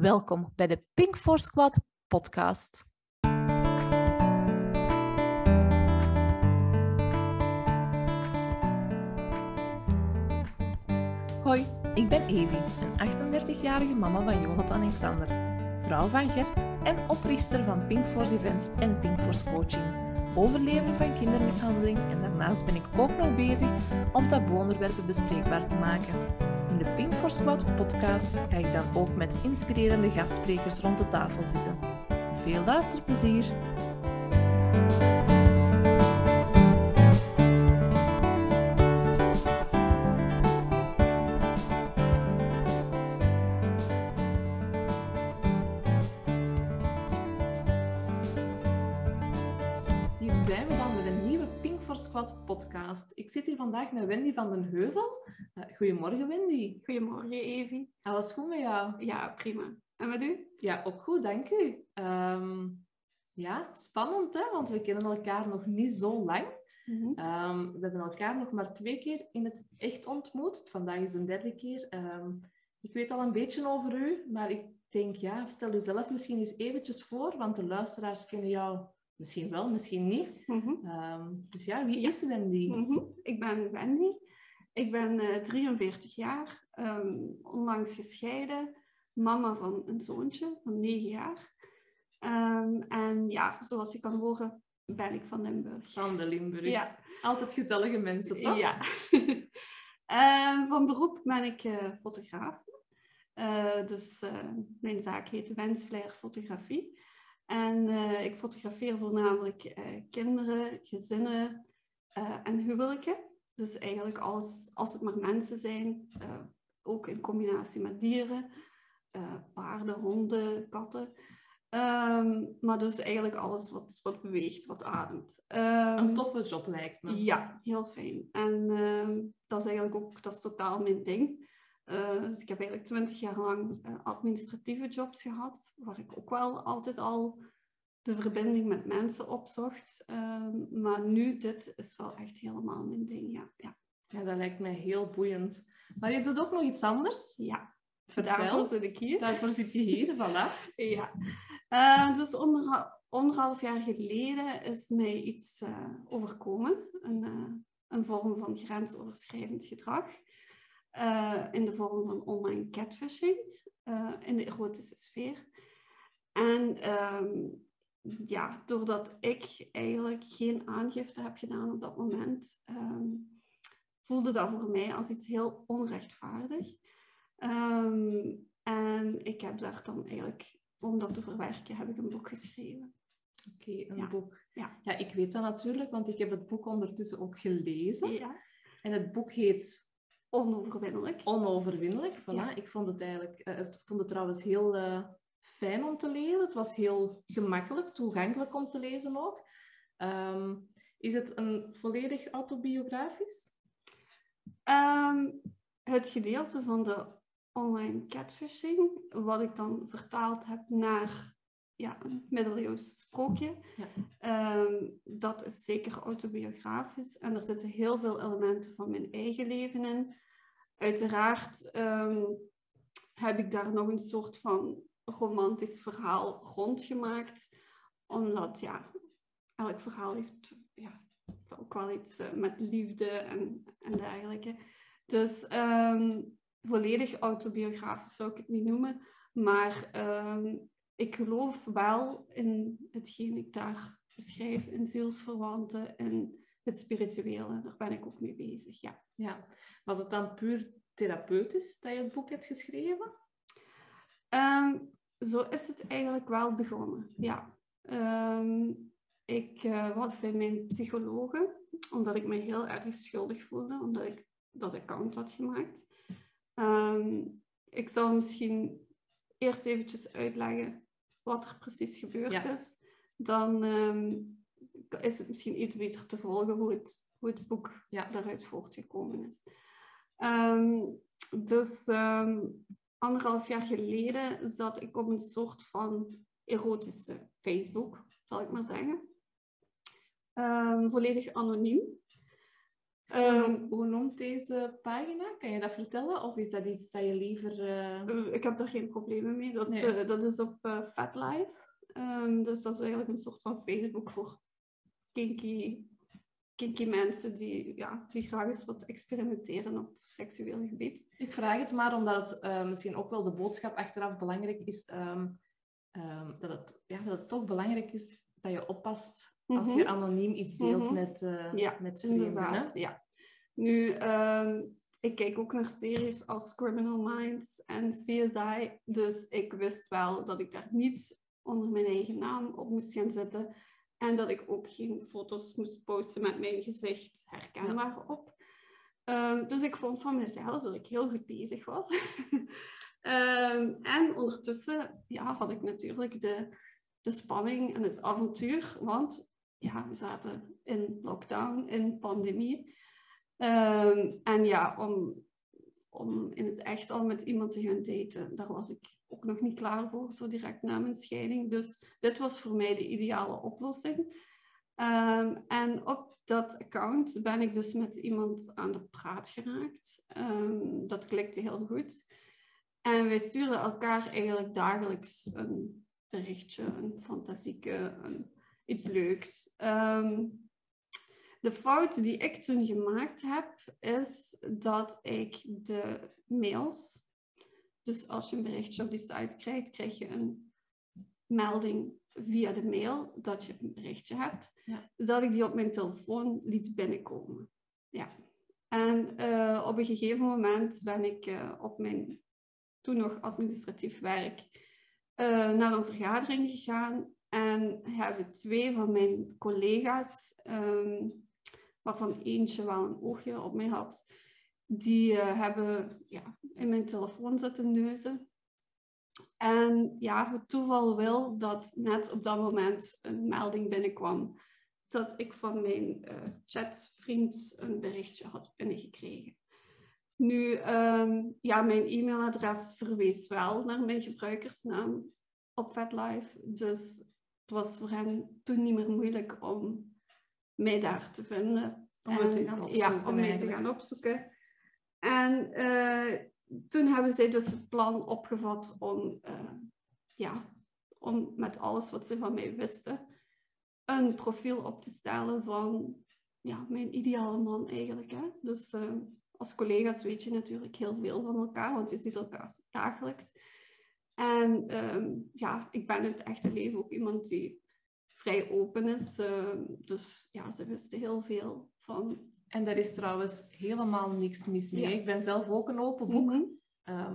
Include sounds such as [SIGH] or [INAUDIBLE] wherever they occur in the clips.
Welkom bij de Pink for Squad podcast. Hoi, ik ben Evi, een 38-jarige mama van Jonathan en Xander, vrouw van Gert en oprichter van Pink Force Events en Pink Force Coaching overlever van kindermishandeling en daarnaast ben ik ook nog bezig om taboe-onderwerpen bespreekbaar te maken. In de Pink for Squad podcast ga ik dan ook met inspirerende gastsprekers rond de tafel zitten. Veel luisterplezier! Podcast. Ik zit hier vandaag met Wendy van den Heuvel. Uh, goedemorgen, Wendy. Goedemorgen, Evie. Alles goed met jou? Ja, prima. En met u? Ja, ook goed, dank u. Ehm, ja, spannend, hè? want we kennen elkaar nog niet zo lang. Mhm. Ehm, we hebben elkaar nog maar twee keer in het echt ontmoet. Vandaag is de derde keer. Ehm, ik weet al een beetje over u, maar ik denk, ja, stel uzelf misschien eens eventjes voor, want de luisteraars kennen jou Misschien wel, misschien niet. Mm dus ja, wie is Wendy? Mm Ik ben Wendy. Ik ben uh, eh, 43 jaar, um, onlangs gescheiden, mama van een zoontje van 9 jaar. Um, en ja, zoals je kan horen, ben ik van Limburg. Van de Limburg. Ja. Altijd gezellige mensen, toch? Ja. [LAUGHS] van beroep ben ik uh, fotograaf. Uh, dus mijn zaak heet Wensflair Fotografie. En uh, ik fotografeer voornamelijk uh, kinderen, gezinnen uh, en huwelijken. Dus eigenlijk alles, als het maar mensen zijn, ook in combinatie met dieren, paarden, honden, katten. Um, maar dus eigenlijk alles wat, wat beweegt, wat ademt. Um, een toffe job lijkt me. Ja, heel fijn. En uh, dat is eigenlijk ook, dat is totaal mijn ding. Uh, dus ik heb eigenlijk twintig jaar lang uh, administratieve jobs gehad, waar ik ook wel altijd al de verbinding met mensen opzocht. Uh, maar nu, dit is wel echt helemaal mijn ding, ja. ja. Ja, dat lijkt mij heel boeiend. Maar je doet ook nog iets anders? Ja. Vertel. Daarvoor zit ik hier. Daarvoor zit je hier, [LAUGHS] voilà. ja. Uh, dus onder, anderhalf jaar geleden is mij iets overkomen. Een, een vorm van grensoverschrijdend gedrag. In de vorm van online catfishing. in de erotische sfeer. En um, ja, doordat ik eigenlijk geen aangifte heb gedaan op dat moment, um, voelde dat voor mij als iets heel onrechtvaardig. Um, en ik heb daar dan eigenlijk, om dat te verwerken, heb ik een boek geschreven. Oké, een boek. Ja. ja, ik weet dat natuurlijk, want ik heb het boek ondertussen ook gelezen. Ja. En het boek heet... Onoverwinnelijk. Onoverwinnelijk, voilà. Ja. Ik vond het eigenlijk... Uh, ik vond het trouwens heel... Uh, fijn om te lezen. Het was heel gemakkelijk, toegankelijk om te lezen ook. Ehm, is het een volledig autobiografisch? Um, het gedeelte van de online catfishing, wat ik dan vertaald heb naar ja, een middeleeuws sprookje, ja. um, dat is zeker autobiografisch. En er zitten heel veel elementen van mijn eigen leven in. Uiteraard heb ik daar nog een soort van romantisch verhaal rondgemaakt. Omdat, ja, elk verhaal heeft ja, ook wel iets uh, met liefde en, en dergelijke. Dus um, volledig autobiografisch zou ik het niet noemen. Maar um, ik geloof wel in hetgeen ik daar beschrijf, in zielsverwanten en het spirituele. Daar ben ik ook mee bezig, ja. ja. Was het dan puur therapeutisch dat je het boek hebt geschreven? Um, zo is het eigenlijk wel begonnen, ja. Um, ik uh, was bij mijn psychologe, omdat ik me heel erg schuldig voelde, omdat ik dat account had gemaakt. Um, ik zal misschien eerst eventjes uitleggen wat er precies gebeurd is. Dan um, is het misschien iets beter te volgen hoe het, hoe het boek ja. daaruit voortgekomen is. dus anderhalf jaar geleden zat ik op een soort van erotische Facebook, zal ik maar zeggen. Um, volledig anoniem. Um, hoe noemt deze pagina? Kan je dat vertellen? Of is dat iets dat je liever... Uh... Ik heb daar geen problemen mee. Dat, nee. dat is op uh, FatLife. Um, dus dat is eigenlijk een soort van Facebook voor kinky, kinky mensen die, ja, die graag eens wat experimenteren op seksueel gebied. Ik vraag het maar omdat het uh, misschien ook wel de boodschap achteraf belangrijk is. Um, um, dat, het, ja, dat het toch belangrijk is dat je oppast als je mhm. anoniem iets deelt mm -hmm. met, uh, ja, met. Ja. Nu, um, ik kijk ook naar series als Criminal Minds en CSI. Dus ik wist wel dat ik daar niet onder mijn eigen naam op moest gaan zetten. En dat ik ook geen foto's moest posten met mijn gezicht herkenbaar op. Um, dus ik vond van mezelf dat ik heel goed bezig was. um, [LAUGHS] en ondertussen ja, had ik natuurlijk de, de spanning en het avontuur. Want ja, we zaten in lockdown, in pandemie. Um, en ja, om, om in het echt al met iemand te gaan daten, daar was ik ook nog niet klaar voor, zo direct na mijn scheiding. Dus dit was voor mij de ideale oplossing. Um, en op dat account ben ik dus met iemand aan de praat geraakt. Um, dat klikte heel goed. En wij stuurden elkaar eigenlijk dagelijks een berichtje, een fantasieke, een, iets leuks. Um, de fout die ik toen gemaakt heb, is dat ik de mails dus als je een berichtje op die site krijgt, krijg je een melding via de mail dat je een berichtje hebt. Ja. Dat ik die op mijn telefoon liet binnenkomen. Ja. En uh, op een gegeven moment ben ik uh, op mijn toen nog administratief werk uh, naar een vergadering gegaan. En hebben twee van mijn collega's, um, waarvan eentje wel een oogje op mij had, die hebben ja, in mijn telefoon zitten neuzen. En ja, het toeval wil dat net op dat moment een melding binnenkwam dat ik van mijn uh, chatvriend een berichtje had binnengekregen. Nu, um, ja, mijn e-mailadres verwees wel naar mijn gebruikersnaam op VetLife. Dus het was voor hen toen niet meer moeilijk om mij daar te vinden. Om en, te gaan opzoeken. Ja, om mij te gaan opzoeken. En uh, toen hebben zij dus het plan opgevat om, uh, ja, om met alles wat ze van mij wisten, een profiel op te stellen van ja, mijn ideale man eigenlijk. Hè? Dus uh, als collega's weet je natuurlijk heel veel van elkaar, want je ziet elkaar dagelijks. En um, ja, ik ben in het echte leven ook iemand die vrij open is. Dus ja, ze wisten heel veel van en daar is trouwens helemaal niks mis mee. Ik ben zelf ook een open boek. Mm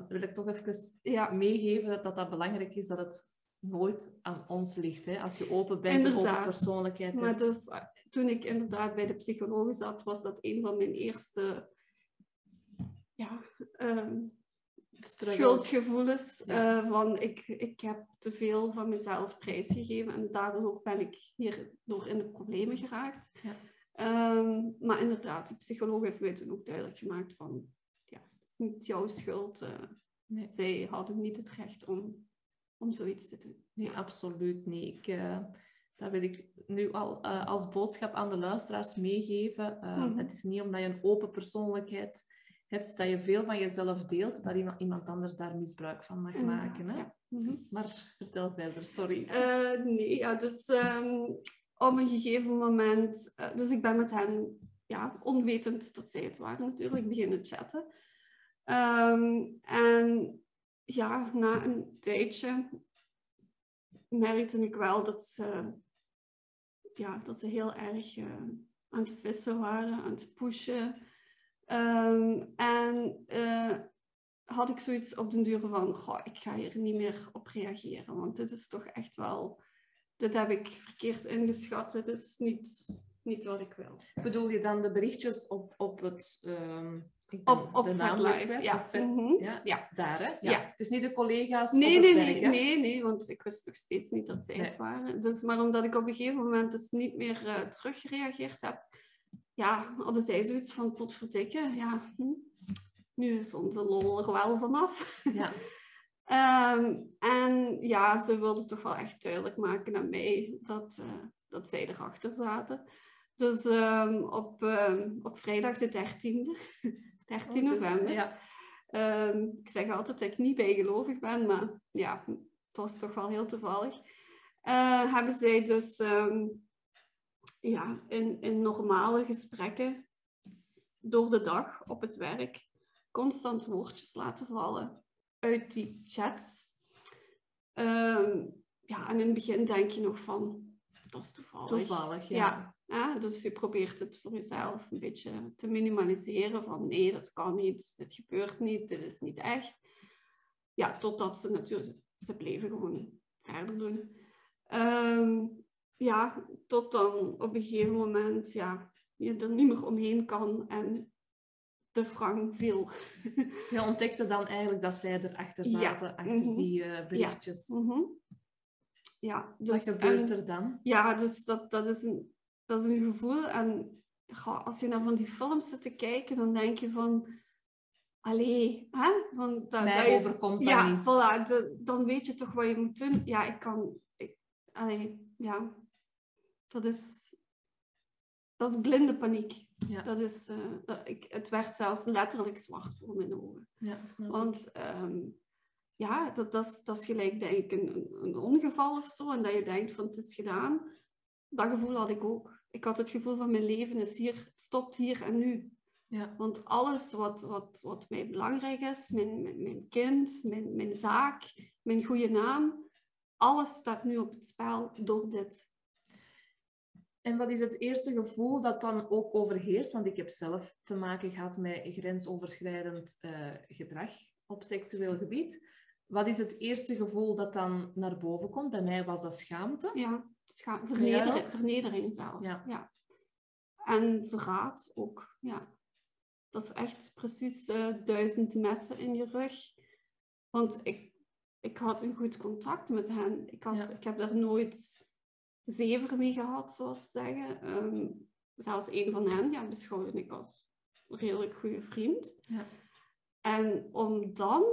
wil ik toch even ja. meegeven dat, dat dat belangrijk is, dat het nooit aan ons ligt. Hè? Als je open bent, een open persoonlijkheid maar hebt. Dus, eh, toen ik inderdaad bij de psycholoog zat, was dat een van mijn eerste ja, um, schuldgevoelens. Ja. Uh, van ik, ik heb te veel van mezelf prijsgegeven en daardoor ben ik hierdoor in de problemen geraakt. Ja. Um, maar inderdaad, de psycholoog heeft mij toen ook duidelijk gemaakt van, ja, het is niet jouw schuld. Uh, nee. Zij hadden niet het recht om, om zoiets te doen. Nee, absoluut niet. Ik, uh, dat wil ik nu al uh, als boodschap aan de luisteraars meegeven. Mm -hmm. Het is niet omdat je een open persoonlijkheid hebt, dat je veel van jezelf deelt, dat iemand, iemand anders daar misbruik van mag maken. Hè? Ja. Mm -hmm. Maar vertel verder, sorry. nee, ja, dus... Um, op een gegeven moment, uh, dus ik ben met hen, ja, onwetend dat zij het waren natuurlijk, beginnen chatten. Um, en ja, na een tijdje merkte ik wel dat ze, ja, dat ze heel erg uh, aan het vissen waren, aan het pushen. Um, en uh, had ik zoiets op den duur van, goh, ik ga hier niet meer op reageren, want dit is toch echt wel dit heb ik verkeerd ingeschat. Het is niet, niet wat ik wil. Bedoel je dan de berichtjes op, op het... Um, op, op de naam ja. Mm ja. ja. Daar, hè? Ja. Het is niet de collega's nee, nee, nee, nee, nee, want ik wist nog steeds niet dat zij het waren. Dus, maar omdat ik op een gegeven moment dus niet meer uh, teruggereageerd heb, ja, hadden zij zoiets van, potverdikke, ja, hm, nu is onze lol er wel vanaf. Ja. [LAUGHS] Um, en ja, ze wilden toch wel echt duidelijk maken aan mij dat, uh, dat zij erachter zaten. Dus um, op, um, op vrijdag de 13e, 13 [LAUGHS] oh, november. Ja. Ik zeg altijd dat ik niet bijgelovig ben, maar ja, het was toch wel heel toevallig. Uh, hebben zij dus ja, in, in normale gesprekken door de dag op het werk constant woordjes laten vallen uit die chats. ja, en in het begin denk je nog van, dat is toevallig. Toevallig, ja. ja. Dus je probeert het voor jezelf een beetje te minimaliseren van nee, dat kan niet, dit gebeurt niet, dit is niet echt. Ja, totdat ze natuurlijk, ze bleven gewoon verder doen. Ehm, ja, tot dan op een gegeven moment ja, je er niet meer omheen kan en de Frank viel. Je ontdekte dan eigenlijk dat zij erachter zaten, achter mhm. die uh, berichtjes. Ja. Mhm. ja dus, Wat gebeurt er dan? Ja, dus dat, dat, is een, dat is een gevoel. En als je naar van die films zit te kijken, dan denk je van... Allee, hè? Van, dat, Mij dat je, overkomt dat ja, Voilà, dan weet je toch wat je moet doen. Ja, ik kan... Ik, allee, ja. Dat is... Dat is blinde paniek. Ja. Dat is, uh, dat, ik, het werd zelfs letterlijk zwart voor mijn ogen. Ja, snap Want um, ja, dat, dat, is, dat is gelijk denk ik een, een ongeval of zo. En dat je denkt van het is gedaan. Dat gevoel had ik ook. Ik had het gevoel van mijn leven is hier, stopt hier en nu. Ja. Want alles wat, wat, wat mij belangrijk is, mijn, mijn, mijn kind, mijn, mijn zaak, mijn goede naam, alles staat nu op het spel door dit. En wat is het eerste gevoel dat dan ook overheerst? Want ik heb zelf te maken gehad met grensoverschrijdend uh, gedrag op seksueel gebied. Wat is het eerste gevoel dat dan naar boven komt? Bij mij was dat schaamte. Ja, scha vernedering, vernedering zelfs. Ja. ja. En verraad ook, ja. Dat is echt precies uh, duizend messen in je rug. Want ik, ik had een goed contact met hen. Ik, had, ik heb daar nooit zever mee gehad, zoals ze zeggen. Um, zelfs een van hen ja, beschouwde ik als een redelijk goede vriend. Ja. En om dan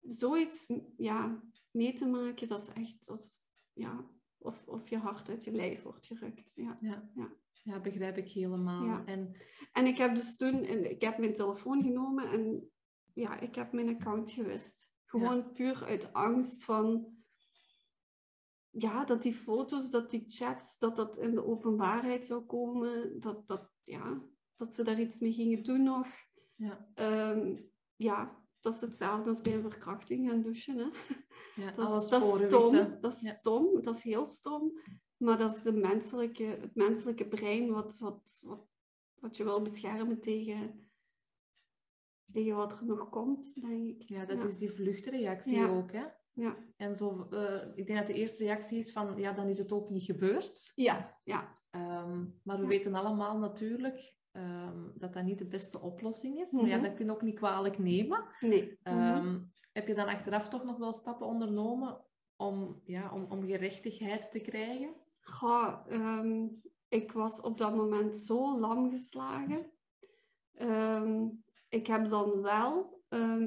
zoiets ja, mee te maken, dat is echt, dat ja, of, of je hart uit je lijf wordt gerukt. Ja, ja. ja. ja begrijp ik helemaal. Ja. En... en ik heb dus toen, ik heb mijn telefoon genomen en ja, ik heb mijn account gewist. Gewoon puur uit angst van ja, dat die foto's, dat die chats, dat dat in de openbaarheid zou komen, dat, dat, ja, dat ze daar iets mee gingen doen nog. Ja, um, ja dat is hetzelfde als bij een verkrachting gaan douchen. Hè. Ja, dat, is, dat is stom, dat is stom, dat is heel stom. Maar dat is de menselijke, het menselijke brein wat, wat, wat, wat je wil beschermen tegen, tegen wat er nog komt, denk ik. Ja, dat is die vluchtreactie ook, hè? Ja. En zo, uh, ik denk dat de eerste reactie is van, ja, dan is het ook niet gebeurd. Ja, ja. Um, maar we weten allemaal natuurlijk um, dat dat niet de beste oplossing is. Maar ja, mhm. dat kun je ook niet kwalijk nemen. Nee. Um, heb je dan achteraf toch nog wel stappen ondernomen om, ja, om, om gerechtigheid te krijgen? Goh, ik was op dat moment zo lam geslagen. ik heb dan wel...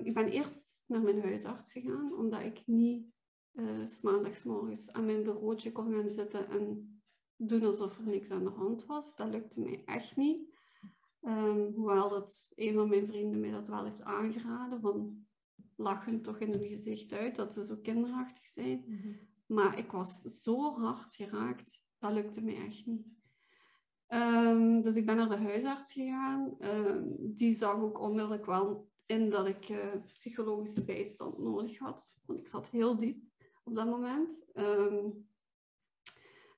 ik ben eerst naar mijn huisarts gegaan, omdat ik niet uh, s maandagsmorgens aan mijn bureautje kon gaan zitten en doen alsof er niks aan de hand was. Dat lukte mij echt niet. Um, hoewel dat een van mijn vrienden mij dat wel heeft aangeraden, van lachen toch in hun gezicht uit dat ze zo kinderachtig zijn. Mhm. Maar ik was zo hard geraakt, dat lukte mij echt niet. Um, dus ik ben naar de huisarts gegaan. Um, die zag ook onmiddellijk wel in dat ik uh, psychologische bijstand nodig had. Want ik zat heel diep op dat moment. Um,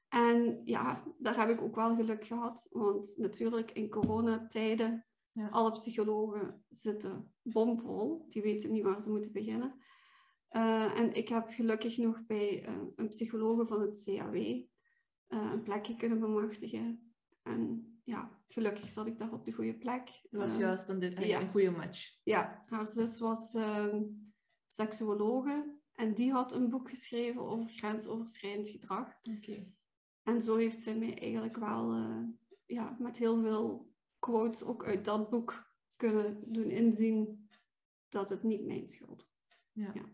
en ja, daar heb ik ook wel geluk gehad. Want natuurlijk in coronatijden, ja. alle psychologen zitten bomvol. Die weten niet waar ze moeten beginnen. Uh, en ik heb gelukkig nog bij uh, een psycholoog van het CAW een plekje kunnen bemachtigen. En ja, gelukkig zat ik daar op de goede plek. Dat was juist een, een, goede match. Ja, haar zus was uh, seksuologe en die had een boek geschreven over grensoverschrijdend gedrag. Oké. En zo heeft zij mij eigenlijk wel uh, ja, met heel veel quotes ook uit dat boek kunnen doen inzien dat het niet mijn schuld was. Ja. ja.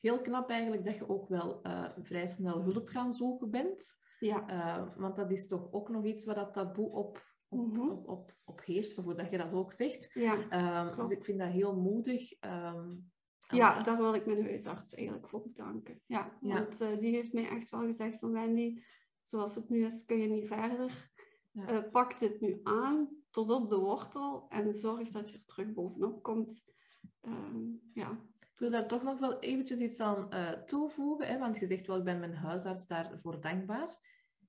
Heel knap eigenlijk dat je ook wel uh, vrij snel hulp gaan zoeken bent. Ja. Uh, want dat is toch ook nog iets waar dat taboe op, op, -hmm. op, op, op, heerst, of hoe dat je dat ook zegt. Ja, um, dus ik vind dat heel moedig. Um, ja, daar wil ik mijn huisarts eigenlijk voor bedanken. Ja, want uh, die heeft mij echt wel gezegd van Wendy, zoals het nu is, kun je niet verder. Ja. Uh, pak dit nu aan tot op de wortel en zorg dat je er terug bovenop komt. Um, ja. Ik wil daar toch nog wel eventjes iets aan uh, toevoegen, hè? want je zegt wel, ik ben mijn huisarts daarvoor dankbaar.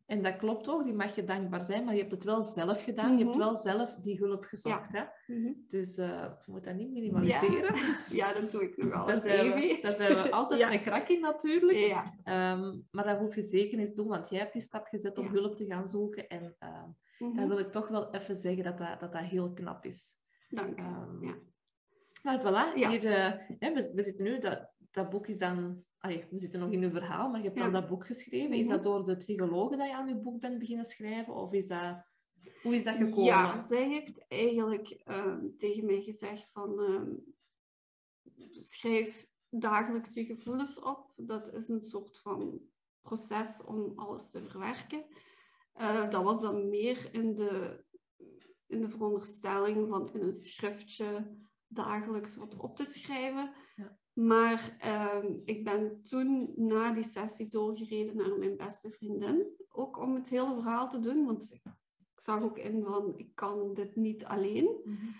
En dat klopt ook, die mag je dankbaar zijn, maar je hebt het wel zelf gedaan. Je hebt mhm. wel zelf die hulp gezocht. Hè? Mhm. Dus uh, je moet dat niet minimaliseren. Ja, [LAUGHS] ja dat doe ik nu al. Daar zijn, we, daar zijn we altijd ja. een krak in natuurlijk. Ja. Um, maar dat hoef je zeker niet te doen, want jij hebt die stap gezet om hulp te gaan zoeken. En uh, mm -hmm. daar wil ik toch wel even zeggen dat dat, dat, dat heel knap is. Dank je. Um, ja. Maar voilà, hier, uh, we, we, zitten nu, dat, dat boek is dan... Allee, we zitten nog in een verhaal, maar je hebt dan dat boek geschreven. Is dat mhm. door de psychologe dat je aan je boek bent beginnen schrijven? Of is dat... Hoe is dat gekomen? Ja, zij heeft eigenlijk uh, tegen mij gezegd van... Uh, schrijf dagelijks je gevoelens op. Dat is een soort van proces om alles te verwerken. Uh, dat was dan meer in de, in de veronderstelling van in een schriftje dagelijks wat op te schrijven. Maar ehm, ik ben toen na die sessie doorgereden naar mijn beste vriendin. Ook om het hele verhaal te doen, want ik, zag ook in van ik kan dit niet alleen. Mm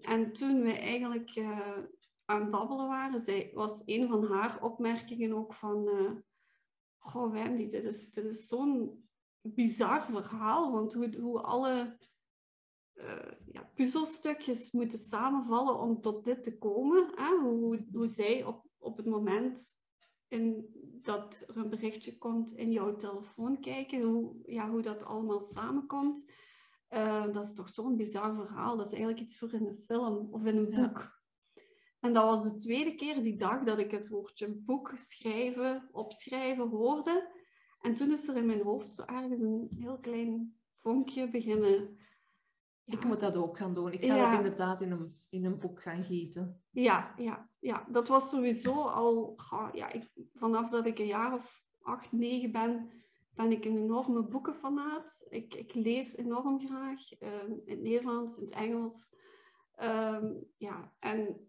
en toen we eigenlijk uh, aan het babbelen waren, zij, was een van haar opmerkingen ook van... Uh, Goh Wendy, dit is, dit is zo'n bizar verhaal. Want hoe, hoe alle uh, ja, puzzelstukjes moeten samenvallen om tot dit te komen. Hè? Hoe, hoe zij op, op het moment in, dat er een berichtje komt in jouw telefoon kijken, hoe, ja, hoe dat allemaal samenkomt. Uh, dat is toch zo'n bizar verhaal. Dat is eigenlijk iets voor in een film of in een boek. En dat was de tweede keer die dag dat ik het woordje boek schrijven, opschrijven hoorde. En toen is er in mijn hoofd zo ergens een heel klein vonkje beginnen ik moet dat ook gaan doen. Ik ga dat inderdaad in een, in een boek gaan gieten. Ja, ja, ja. dat was sowieso al... Ja, ik, vanaf dat ik een jaar of acht, negen ben, ben ik een enorme boekenfanaat. Ik, ik lees enorm graag. Uh, in het Nederlands, in het Engels. Um, ja, en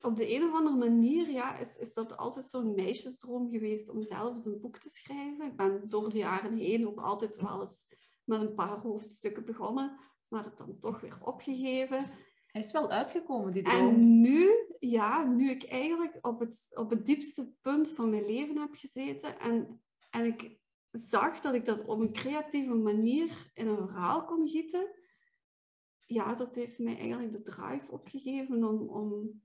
op de een of andere manier ja, is, is dat altijd zo'n meisjesdroom geweest om zelf eens een boek te schrijven. Ik ben door de jaren heen ook altijd wel eens met een paar hoofdstukken begonnen maar het dan toch weer opgegeven. Hij is wel uitgekomen, die droom. En nu, ja, nu ik eigenlijk op het, op het diepste punt van mijn leven heb gezeten en, en ik zag dat ik dat op een creatieve manier in een verhaal kon gieten, ja, dat heeft mij eigenlijk de drive opgegeven om, om,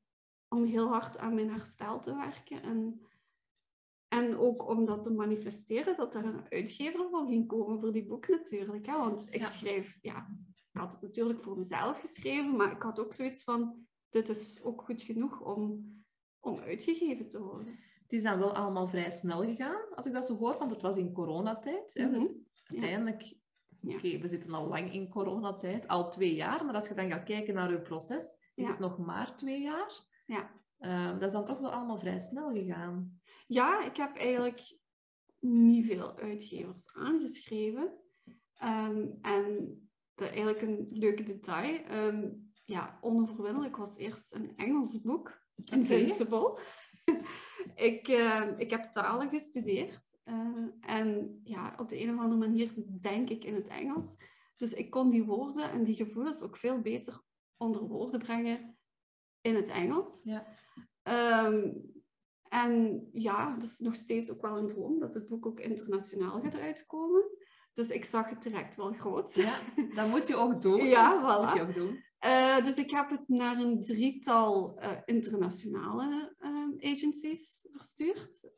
om heel hard aan mijn herstel te werken. En, en ook om dat te manifesteren, dat er een uitgever voor ging komen voor die boek natuurlijk. Hè? Want ik schrijf, ja, had het natuurlijk voor mezelf geschreven, maar ik had ook zoiets van, dit is ook goed genoeg om, om uitgegeven te worden. Het is dan wel allemaal vrij snel gegaan, als ik dat zo hoor, want het was in coronatijd. Hè? Dus uiteindelijk, ja. oké, we zitten al lang in coronatijd, al twee jaar, maar als je dan gaat kijken naar uw proces, is het nog maar twee jaar. Ja. Uh, dat is dan toch wel allemaal vrij snel gegaan. Ja, ik heb eigenlijk niet veel uitgevers aangeschreven. Um, en eigenlijk een leuke detail. Um, ja, onoverwinnelijk was eerst een Engels boek, Invincible. [LAUGHS] ik, uh, ik heb talen gestudeerd. Uh, en ja, op de een of andere manier denk ik in het Engels. Dus ik kon die woorden en die gevoelens ook veel beter onder woorden brengen in het Engels. Ja. Um, en ja, dat is nog steeds ook wel een droom dat het boek ook internationaal gaat uitkomen. Dus ik zag het direct wel groot. Ja, dat moet je ook doen. [LAUGHS] Ja, voilà. Moet je ook doen. Uh, dus ik heb het naar een drietal uh, internationale uh, agencies verstuurd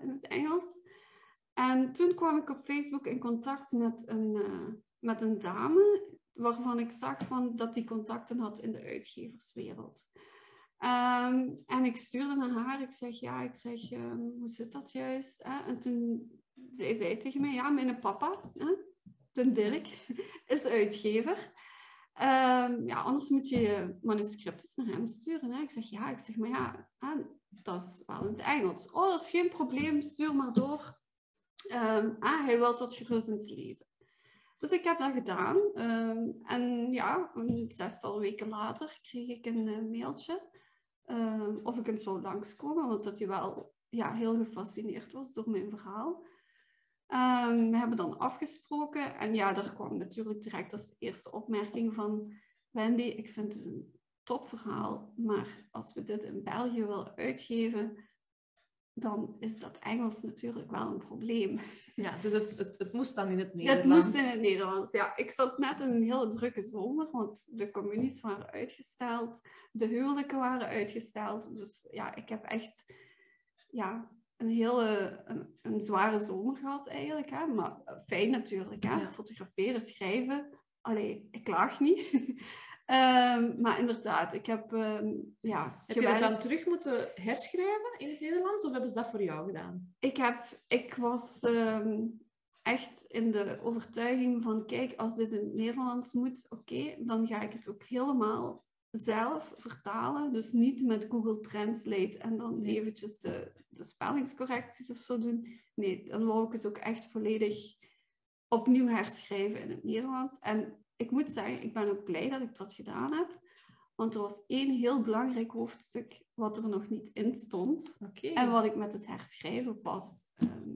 in het Engels. En toen kwam ik op Facebook in contact met een, met een dame waarvan ik zag van dat die contacten had in de uitgeverswereld. Um, en ik stuurde naar haar, ik zeg, ja, ik zeg, um, hoe zit dat juist? En toen zij zei tegen mij, ja, mijn papa, hè, de Dirk, is uitgever. Um, ja, anders moet je je manuscripten naar hem sturen. Hè. Ik zeg, ja, ik zeg, maar ja, dat is wel in het Engels. Oh, dat is geen probleem, stuur maar door. Ah, hij wil tot gerust eens lezen. Dus ik heb dat gedaan. Um, en ja, een zestal weken later kreeg ik een uh, mailtje of ik eens wou langskomen, want dat hij wel ja, heel gefascineerd was door mijn verhaal. We hebben dan afgesproken en ja, daar kwam natuurlijk direct als eerste opmerking van Wendy, ik vind het een topverhaal, maar als we dit in België willen uitgeven, dan is dat Engels natuurlijk wel een probleem. Ja, dus het, het, het moest dan in het Nederlands? [LAUGHS] Het moest in het Nederlands, ja. Ik zat net in een hele drukke zomer, want de communies waren uitgesteld, de huwelijken waren uitgesteld. Dus ja, ik heb echt ja, een hele een, een zware zomer gehad eigenlijk. Hè. Maar fijn natuurlijk, hè. fotograferen, schrijven. Allee, ik klaag niet. Um, [LAUGHS] maar inderdaad, ik heb... Um, ja, heb gewerkt... je dat dan terug moeten herschrijven in het Nederlands? Of hebben ze dat voor jou gedaan? Ik, heb, ik was um, echt in de overtuiging van... Kijk, als dit in het Nederlands moet, oké, dan ga ik het ook helemaal zelf vertalen. Dus niet met Google Translate en dan eventjes de, de spellingscorrecties of zo doen. Nee, dan wou ik het ook echt volledig opnieuw herschrijven in het Nederlands. En ik moet zeggen, ik ben ook blij dat ik dat gedaan heb. Want er was één heel belangrijk hoofdstuk wat er nog niet in stond. En wat ik met het herschrijven pas ehm,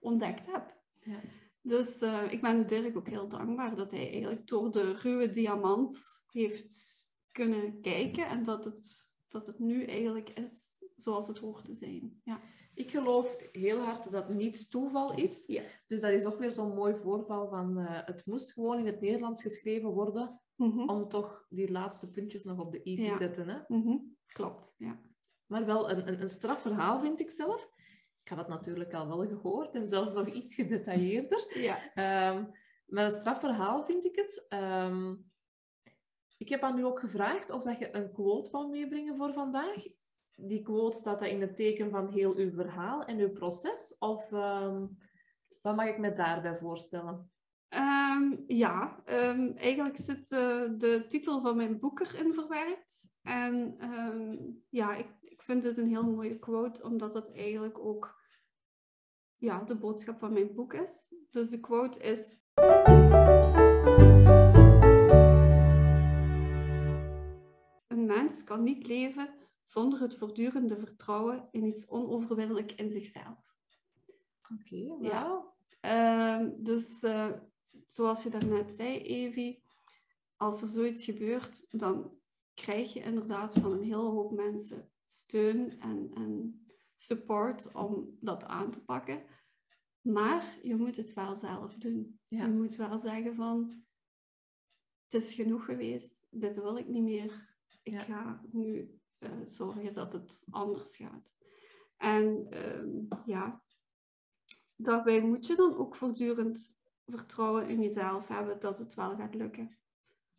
ontdekt heb. Ja. Dus uh, ik ben Dirk ook heel dankbaar dat hij eigenlijk door de ruwe diamant heeft kunnen kijken. En dat het, dat het nu eigenlijk is zoals het hoort te zijn. Ja. Ik geloof heel hard dat niets toeval is. Ja. Dus dat is ook weer zo'n mooi voorval van uh, het moest gewoon in het Nederlands geschreven worden mhm. om toch die laatste puntjes nog op de i te zetten. Hè? Mhm. Klopt, ja. Maar wel een, een, een strafverhaal vind ik zelf. Ik had het natuurlijk al wel gehoord en zelfs nog iets gedetailleerder. Ja. Um, maar een strafverhaal vind ik het. Um, ik heb aan u ook gevraagd of dat je een quote wou meebrengen voor vandaag die quote, staat dat in het teken van heel uw verhaal en uw proces? Of um, wat mag ik me daarbij voorstellen? Um, ja, um, eigenlijk zit uh, de titel van mijn boek erin verwerkt. En ja, ik, ik vind het een heel mooie quote, omdat het eigenlijk ook ja, de boodschap van mijn boek is. Dus de quote is... Een mens kan niet leven zonder het voortdurende vertrouwen in iets onoverwinnelijk in zichzelf. Oké, okay, ja. Uh, dus uh, zoals je daarnet zei, Evie, als er zoiets gebeurt, dan krijg je inderdaad van een hele hoop mensen steun en, en support om dat aan te pakken. Maar je moet het wel zelf doen. Ja. Je moet wel zeggen van, het is genoeg geweest, dit wil ik niet meer. Ik ja. ga nu uh, zorgen dat het anders gaat. En uh, ja, daarbij moet je dan ook voortdurend vertrouwen in jezelf hebben dat het wel gaat lukken.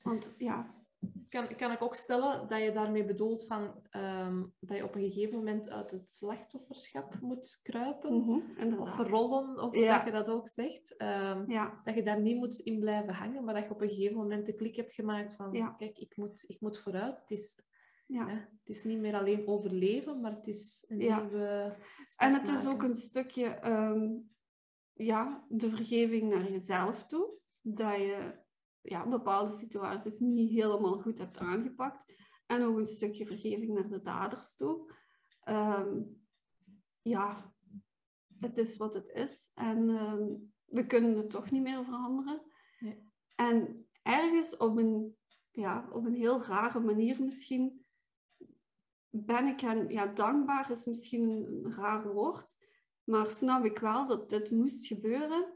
Want ja. Kan, kan ik ook stellen dat je daarmee bedoelt van, um, dat je op een gegeven moment uit het slachtofferschap moet kruipen mm of rollen, of dat je dat ook zegt. Um, ja. Dat je daar niet moet in blijven hangen, maar dat je op een gegeven moment de klik hebt gemaakt van, kijk, ik moet, ik moet vooruit. Het is ja. Het is niet meer alleen overleven, maar het is een nieuwe En het is ook een stukje ehm, ja, de vergeving naar jezelf toe. Dat je ja, bepaalde situaties niet helemaal goed hebt aangepakt. En ook een stukje vergeving naar de daders toe. Ehm, ja, het is wat het is. En ehm, we kunnen het toch niet meer veranderen. En ergens op een, ja, op een heel rare manier misschien ben ik hen, ja, dankbaar is misschien een raar woord, maar snap ik wel dat dit moest gebeuren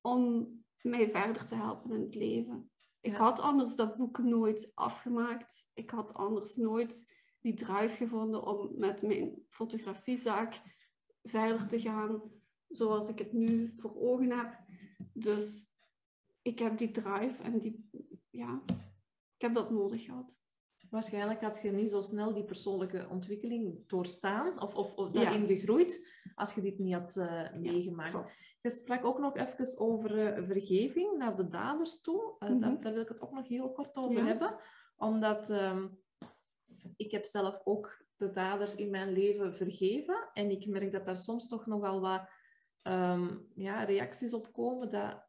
om mij verder te helpen in het leven. Ik had anders dat boek nooit afgemaakt. Ik had anders nooit die drive gevonden om met mijn fotografiezaak verder te gaan zoals ik het nu voor ogen heb. Dus ik heb die drive en die, ja, ik heb dat nodig gehad. Waarschijnlijk had je niet zo snel die persoonlijke ontwikkeling doorstaan of, of, of daarin gegroeid als je dit niet had uh, meegemaakt. je sprak ook nog even over uh, vergeving naar de daders toe. Uh, daar, daar, wil ik het ook nog heel kort over hebben. Omdat um, ik heb zelf ook de daders in mijn leven vergeven. En ik merk dat daar soms toch nogal wat ehm, ja, reacties op komen dat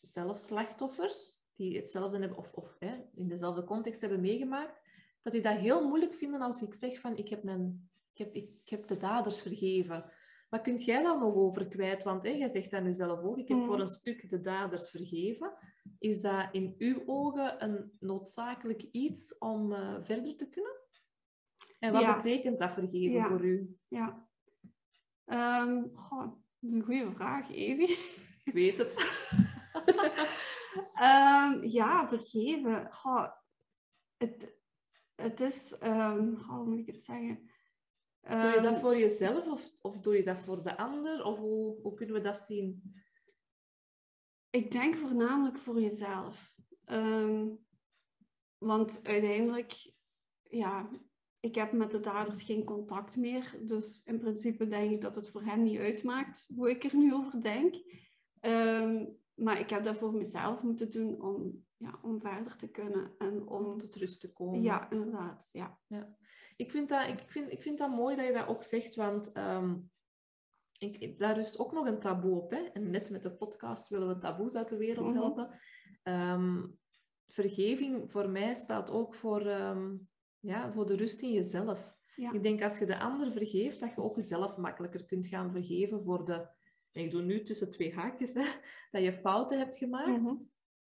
zelfs slachtoffers die hetzelfde hebben of, of hè, in dezelfde context hebben meegemaakt, dat die dat heel moeilijk vinden als ik zeg van ik heb, mijn, ik heb, ik, heb de daders vergeven. Wat kunt jij daar nog over kwijt? Want hè, jij zegt dat nu zelf ook, ik heb voor mm. een stuk de daders vergeven. Is dat in uw ogen een noodzakelijk iets om uh, verder te kunnen? En wat betekent dat vergeven voor u? Ja, um, goh, een goede vraag, Evie. [LAUGHS] Ik weet het. um, ja, vergeven. Goh, het, het is, um, hoe moet ik het zeggen? doe je dat voor jezelf of, of doe je dat voor de ander? Of hoe, hoe kunnen we dat zien? Ik denk voornamelijk voor jezelf. want uiteindelijk, ja, ik heb met de daders geen contact meer. Dus in principe denk ik dat het voor hen niet uitmaakt hoe ik er nu over denk. Um, maar ik heb dat voor mezelf moeten doen om, ja, om verder te kunnen en om tot rust te komen. Ja, inderdaad. Ja. Ja. Ik, vind dat, ik, vind, ik vind dat mooi dat je dat ook zegt, want um, ik, daar rust ook nog een taboe op. Hè? En net met de podcast willen we taboes uit de wereld mhm. helpen. Um, vergeving voor mij staat ook voor, um, ja, voor de rust in jezelf. Ja. Ik denk als je de ander vergeeft, dat je ook jezelf makkelijker kunt gaan vergeven voor de ik doe nu tussen twee haakjes, hè, dat je fouten hebt gemaakt. Mhm.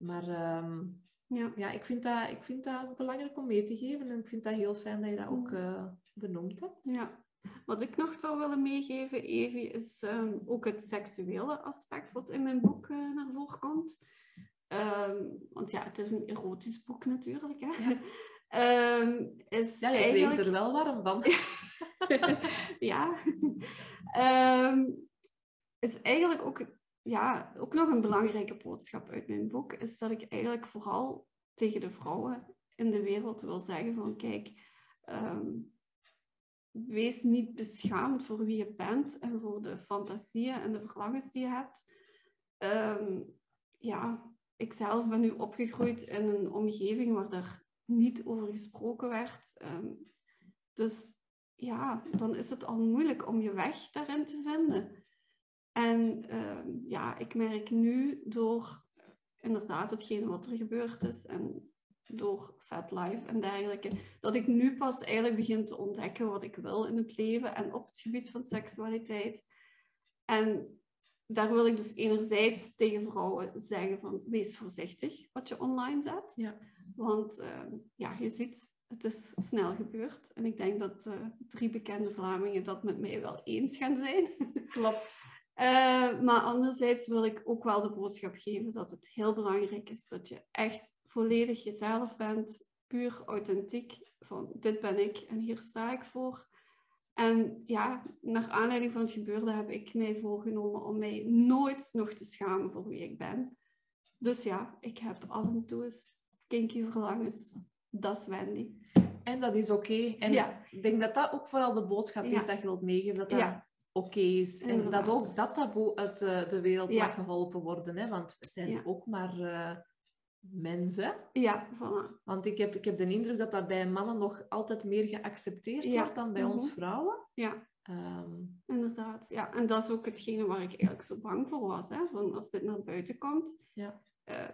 Maar ehm, ja. ja, ik, vind dat, ik vind dat belangrijk om mee te geven. En ik vind dat heel fijn dat je dat ook uh, benoemd hebt. Ja. Wat ik nog zou willen meegeven, Evie, is ehm, ook het seksuele aspect wat in mijn boek uh, naar voren komt. Ehm, want ja, het is een erotisch boek natuurlijk. Hè? Ja. [LAUGHS] is ja, je eigenlijk... er wel warm van. [LAUGHS] ja [LAUGHS] is eigenlijk ook, ja, ook nog een belangrijke boodschap uit mijn boek, is dat ik eigenlijk vooral tegen de vrouwen in de wereld wil zeggen van kijk, ehm, wees niet beschaamd voor wie je bent en voor de fantasieën en de verlangens die je hebt. Um, ja, ik zelf ben nu opgegroeid in een omgeving waar er niet over gesproken werd. Ehm, dus ja, dan is het al moeilijk om je weg daarin te vinden. En ehm, ja, ik merk nu door inderdaad hetgene wat er gebeurd is en door Fat Life en dergelijke, dat ik nu pas eigenlijk begin te ontdekken wat ik wil in het leven en op het gebied van seksualiteit. En daar wil ik dus enerzijds tegen vrouwen zeggen van wees voorzichtig wat je online zet. Ja. Want ehm, ja, je ziet, het is snel gebeurd. En ik denk dat uh, drie bekende Vlamingen dat met mij wel eens gaan zijn. Klopt. [LAUGHS] Uh, maar anderzijds wil ik ook wel de boodschap geven dat het heel belangrijk is dat je echt volledig jezelf bent, puur authentiek, van dit ben ik en hier sta ik voor. En ja, naar aanleiding van het gebeurde heb ik mij voorgenomen om mij nooit nog te schamen voor wie ik ben. Dus ja, ik heb af en toe eens kinky verlangens. Dat is Wendy. En dat is oké. En ja. ik denk dat dat ook vooral de boodschap is dat je wilt meegeven. Dat dat oké is. En dat ook dat taboe uit de wereld mag geholpen worden. Hè? Want we zijn ook maar uh, mensen. Ja, voilà. Want ik heb, ik heb de indruk dat dat bij mannen nog altijd meer geaccepteerd wordt dan bij ons mhm. vrouwen. Ja. Ehm, Inderdaad, ja. En dat is ook hetgene waar ik eigenlijk zo bang voor was. Hè? Van als dit naar buiten komt. Ja. Uh,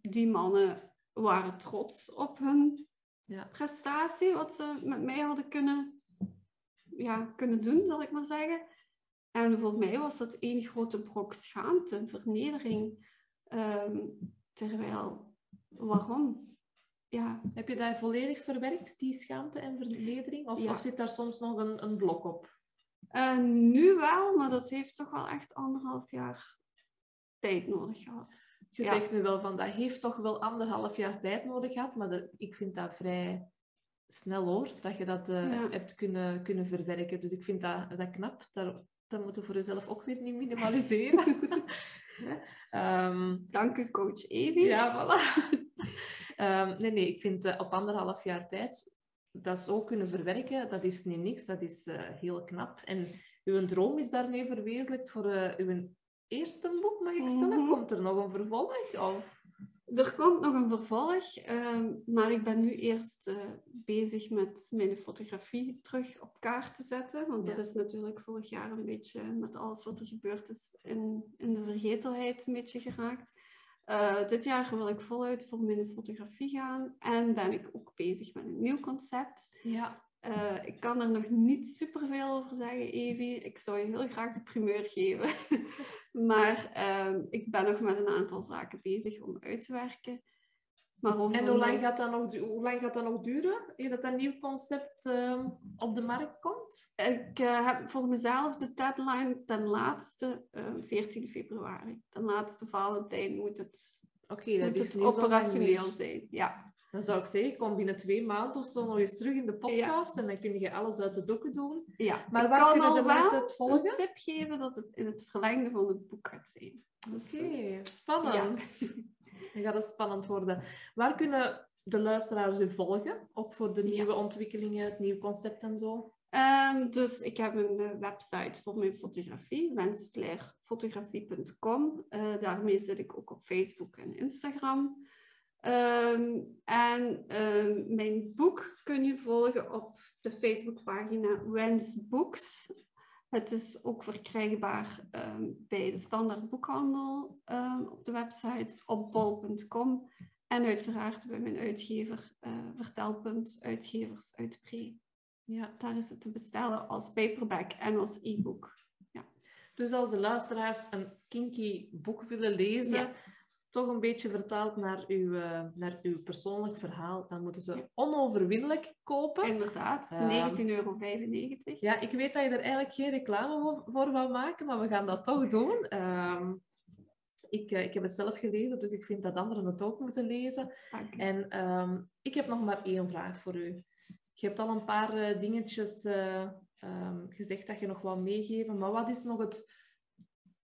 die mannen waren trots op hun ja. prestatie, wat ze met mij hadden kunnen ja, kunnen doen, zal ik maar zeggen. En voor mij was dat één grote brok schaamte, vernedering. Ehm, terwijl, waarom? Ja. Heb je dat volledig verwerkt, die schaamte en vernedering? Of, of zit daar soms nog een, een blok op? Uh, nu wel, maar dat heeft toch wel echt anderhalf jaar tijd nodig gehad. Je zegt nu wel van, dat heeft toch wel anderhalf jaar tijd nodig gehad, maar ik vind dat vrij snel hoor, dat je dat uh, hebt kunnen, kunnen verwerken. Dus ik vind dat, dat knap. Daar, dat moeten we voor jezelf ook weer niet minimaliseren. [LAUGHS] um, Dank u, coach Evie. Ja, voilà. um, [LAUGHS] nee, nee, ik vind uh, op anderhalf jaar tijd dat zo kunnen verwerken, dat is niet niks. Dat is uh, heel knap. En uw droom is daarmee verwezenlijkt voor uw eerste boek, mag ik stellen? Mm -hmm. Komt er nog een vervolg? Of... er komt nog een vervolg, ehm, maar ik ben nu eerst uh, bezig met mijn fotografie terug op kaart te zetten. Want dat is natuurlijk vorig jaar een beetje met alles wat er gebeurd is in, in de vergetelheid een beetje geraakt. Uh, dit jaar wil ik voluit voor mijn fotografie gaan en ben ik ook bezig met een nieuw concept. Ja. Uh, ik kan er nog niet super veel over zeggen, Evie. Ik zou je heel graag de primeur geven. [LAUGHS] maar uh, ik ben nog met een aantal zaken bezig om uit te werken. Maar en hoe lang, gaat dat nog, hoe lang gaat dat nog duren, eer dat een nieuw concept uh, op de markt komt? Ik uh, heb voor mezelf de deadline ten laatste 14 februari. Ten laatste Valentijn moet het, okay, dat moet is het operationeel zijn. Ja. Dan zou ik zeggen, kom binnen twee maanden of zo nog eens terug in de podcast en dan kun je alles uit de dokken doen. Ja, maar waar kunnen de mensen het volgen? een tip geven dat het in het verlengde van het boek gaat zijn. Dus, Oké, okay, eh, spannend. Ja. [LAUGHS] Dan gaat het spannend worden. Waar kunnen de luisteraars u volgen? Ook voor de nieuwe ontwikkelingen, het nieuwe concept en zo? Um, dus ik heb een uh, website voor mijn fotografie, wensflairfotografie.com. Uh, daarmee zit ik ook op Facebook en Instagram. Um, en um, mijn boek kun je volgen op de Facebookpagina Wens Books. Het is ook verkrijgbaar um, bij de standaard boekhandel op de website op bol.com. En uiteraard bij mijn uitgever uh, Vertelpunt Uitgevers uit Pre. Ja. Daar is het te bestellen als paperback en als e-book. Ja. Dus als de luisteraars een kinky boek willen lezen, ja toch een beetje vertaald naar uw, uh, naar uw persoonlijk verhaal, dan moeten ze onoverwinnelijk kopen. Inderdaad, 19,95 ehm, euro. Ja, ik weet dat je er eigenlijk geen reclame voor wou maken, maar we gaan dat toch doen. Uh, ik, uh, ik heb het zelf gelezen, dus ik vind dat anderen het ook moeten lezen. En um, ik heb nog maar één vraag voor u. Je hebt al een paar uh, dingetjes gezegd dat je nog wou meegeven, maar wat is nog het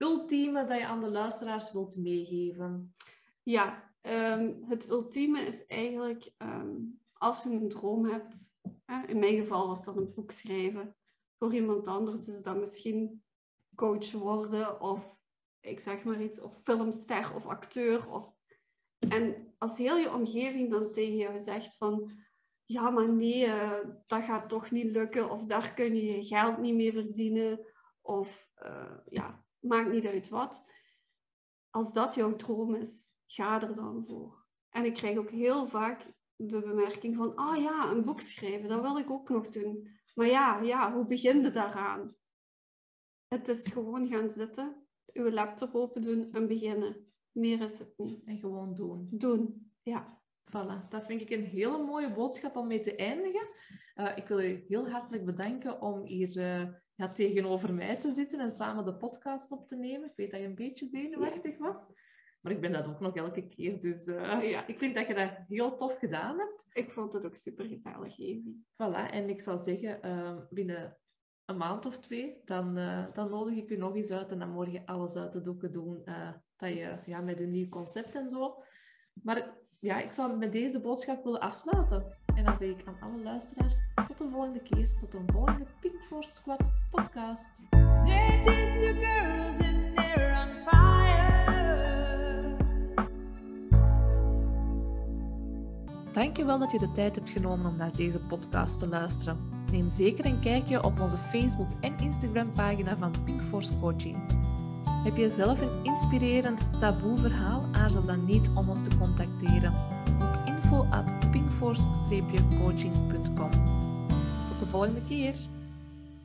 ultieme dat je aan de luisteraars wilt meegeven? Ja, um, het ultieme is eigenlijk um, als je een droom hebt. Hè, in mijn geval was dat een boek schrijven. Voor iemand anders is dat misschien coach worden of ik zeg maar iets, of filmster of acteur. Of... En als heel je omgeving dan tegen jou zegt van ja, maar nee, uh, dat gaat toch niet lukken of daar kun je je geld niet mee verdienen. Of uh, ja, maakt niet uit wat. Als dat jouw droom is, ga er dan voor. En ik krijg ook heel vaak de bemerking van, oh ja, een boek schrijven, dat wil ik ook nog doen. Maar ja, ja, hoe begin je daaraan? Het is gewoon gaan zitten, uw laptop open doen en beginnen. Meer is het niet. En gewoon doen. Doen, ja. Voilà, dat vind ik een hele mooie boodschap om mee te eindigen. Uh, ik wil u heel hartelijk bedanken om hier uh, ja, tegenover mij te zitten en samen de podcast op te nemen. Ik weet dat je een beetje zenuwachtig was. Maar ik ben dat ook nog elke keer. Dus uh, ja. ik vind dat je dat heel tof gedaan hebt. Ik vond het ook super gezellig, Evie. Voilà, en ik zou zeggen, uh, binnen een maand of twee, dan, uh, dan nodig ik u nog eens uit en dan morgen alles uit de doeken doen. dat je ja, met een nieuw concept en zo. Maar ja, ik zou met deze boodschap willen afsluiten. En dan zeg ik aan alle luisteraars, tot de volgende keer, tot een volgende Pink Force Squad podcast. They're just two girls and they're on fire. Dankjewel dat je de tijd hebt genomen om naar deze podcast te luisteren. Neem zeker een kijkje op onze Facebook en Instagram pagina van Pink Force Coaching. Heb je zelf een inspirerend taboe verhaal? Aarzel dan niet om ons te contacteren at pinkforce-coaching.com. Tot de volgende keer!